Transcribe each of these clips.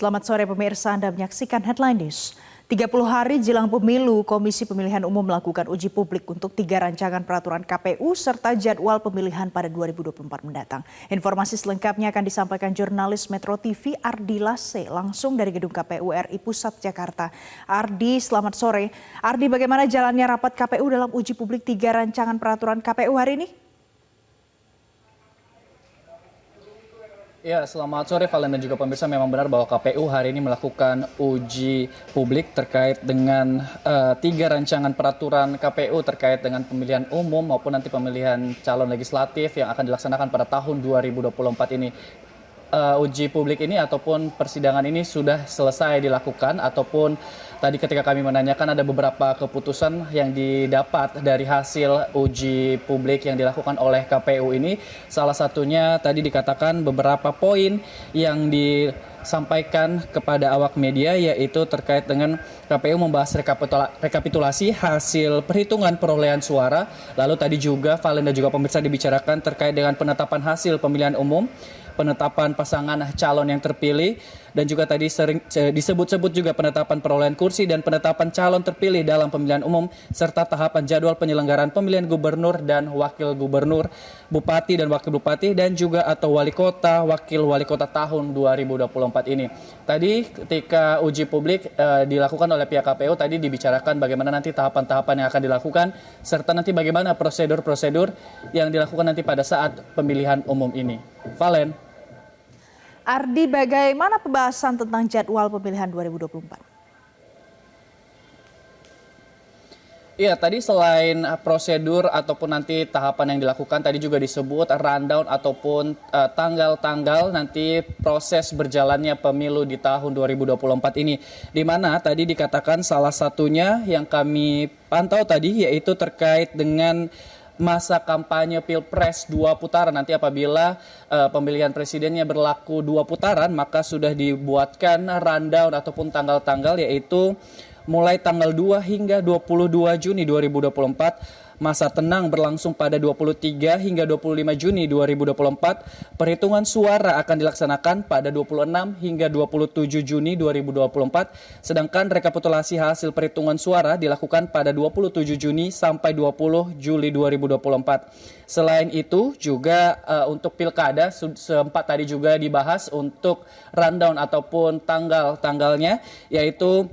Selamat sore pemirsa, Anda menyaksikan Headline News. 30 hari jelang pemilu, Komisi Pemilihan Umum melakukan uji publik untuk tiga rancangan peraturan KPU serta jadwal pemilihan pada 2024 mendatang. Informasi selengkapnya akan disampaikan jurnalis Metro TV Ardi Lase langsung dari Gedung KPU RI Pusat Jakarta. Ardi, selamat sore. Ardi, bagaimana jalannya rapat KPU dalam uji publik tiga rancangan peraturan KPU hari ini? Ya, selamat sore Valen dan juga pemirsa. Memang benar bahwa KPU hari ini melakukan uji publik terkait dengan uh, tiga rancangan peraturan KPU terkait dengan pemilihan umum maupun nanti pemilihan calon legislatif yang akan dilaksanakan pada tahun 2024 ini. Uh, uji publik ini ataupun persidangan ini sudah selesai dilakukan ataupun tadi ketika kami menanyakan ada beberapa keputusan yang didapat dari hasil uji publik yang dilakukan oleh KPU ini. Salah satunya tadi dikatakan beberapa poin yang disampaikan kepada awak media yaitu terkait dengan KPU membahas rekapitulasi hasil perhitungan perolehan suara. Lalu tadi juga Valen dan juga pemirsa dibicarakan terkait dengan penetapan hasil pemilihan umum penetapan pasangan calon yang terpilih dan juga tadi sering disebut-sebut juga penetapan perolehan kursi dan penetapan calon terpilih dalam pemilihan umum serta tahapan jadwal penyelenggaraan pemilihan gubernur dan wakil gubernur, bupati dan wakil bupati dan juga atau wali kota, wakil wali kota tahun 2024 ini. Tadi ketika uji publik e, dilakukan oleh pihak KPU tadi dibicarakan bagaimana nanti tahapan-tahapan yang akan dilakukan serta nanti bagaimana prosedur-prosedur yang dilakukan nanti pada saat pemilihan umum ini. Valen. Ardi, bagaimana pembahasan tentang jadwal pemilihan 2024? Iya, tadi selain prosedur ataupun nanti tahapan yang dilakukan, tadi juga disebut rundown ataupun eh, tanggal-tanggal uh, nanti proses berjalannya pemilu di tahun 2024 ini. Di mana tadi dikatakan salah satunya yang kami pantau tadi yaitu terkait dengan masa kampanye pilpres dua putaran. Nanti apabila uh, pemilihan presidennya berlaku dua putaran maka sudah dibuatkan rundown ataupun tanggal-tanggal yaitu mulai tanggal 2 hingga 22 Juni 2024 Masa tenang berlangsung pada 23 hingga 25 Juni 2024. Perhitungan suara akan dilaksanakan pada 26 hingga 27 Juni 2024. Sedangkan rekapitulasi hasil perhitungan suara dilakukan pada 27 Juni sampai 20 Juli 2024. Selain itu juga uh, untuk pilkada sempat tadi juga dibahas untuk rundown ataupun tanggal-tanggalnya yaitu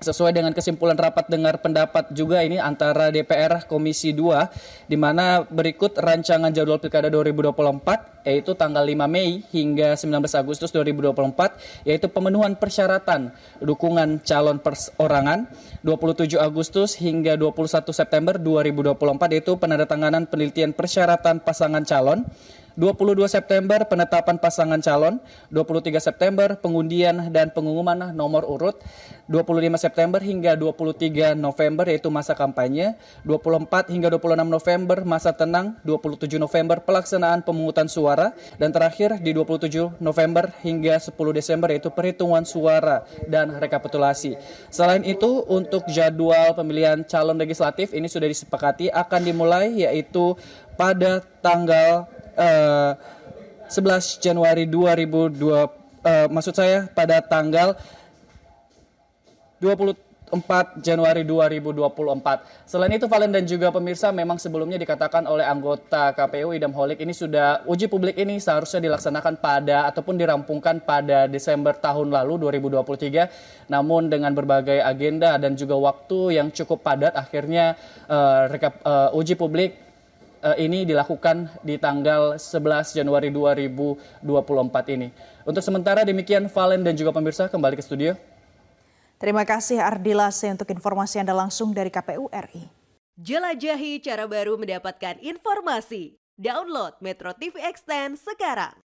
sesuai dengan kesimpulan rapat dengar pendapat juga ini antara DPR Komisi 2 di mana berikut rancangan jadwal Pilkada 2024 yaitu tanggal 5 Mei hingga 19 Agustus 2024 yaitu pemenuhan persyaratan dukungan calon perseorangan 27 Agustus hingga 21 September 2024 yaitu penandatanganan penelitian persyaratan pasangan calon 22 September penetapan pasangan calon, 23 September pengundian dan pengumuman nomor urut, 25 September hingga 23 November yaitu masa kampanye, 24 hingga 26 November masa tenang, 27 November pelaksanaan pemungutan suara. Dan terakhir di 27 November hingga 10 Desember yaitu perhitungan suara dan rekapitulasi. Selain itu untuk jadwal pemilihan calon legislatif ini sudah disepakati akan dimulai yaitu pada tanggal uh, eh, 11 Januari 2002 uh, eh, maksud saya pada tanggal 24 Januari 2024. Selain itu Valen dan juga pemirsa memang sebelumnya dikatakan oleh anggota KPU Idam Holik ini sudah uji publik ini seharusnya dilaksanakan pada ataupun dirampungkan pada Desember tahun lalu 2023. Namun dengan berbagai agenda dan juga waktu yang cukup padat akhirnya uh, rekap, uh, uji publik uh, ini dilakukan di tanggal 11 Januari 2024 ini. Untuk sementara demikian Valen dan juga pemirsa kembali ke studio. Terima kasih Ardilase untuk informasi Anda langsung dari KPU RI. Jelajahi cara baru mendapatkan informasi. Download Metro TV Extend sekarang.